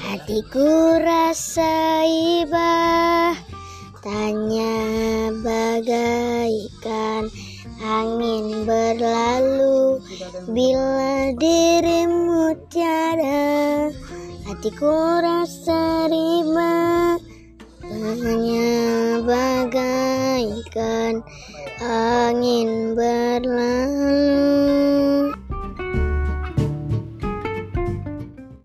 Hatiku rasa iba. Tanya bagaikan angin berlalu. Bila dirimu tiada Hatiku rasa riba. Tanya bagaikan angin berlalu.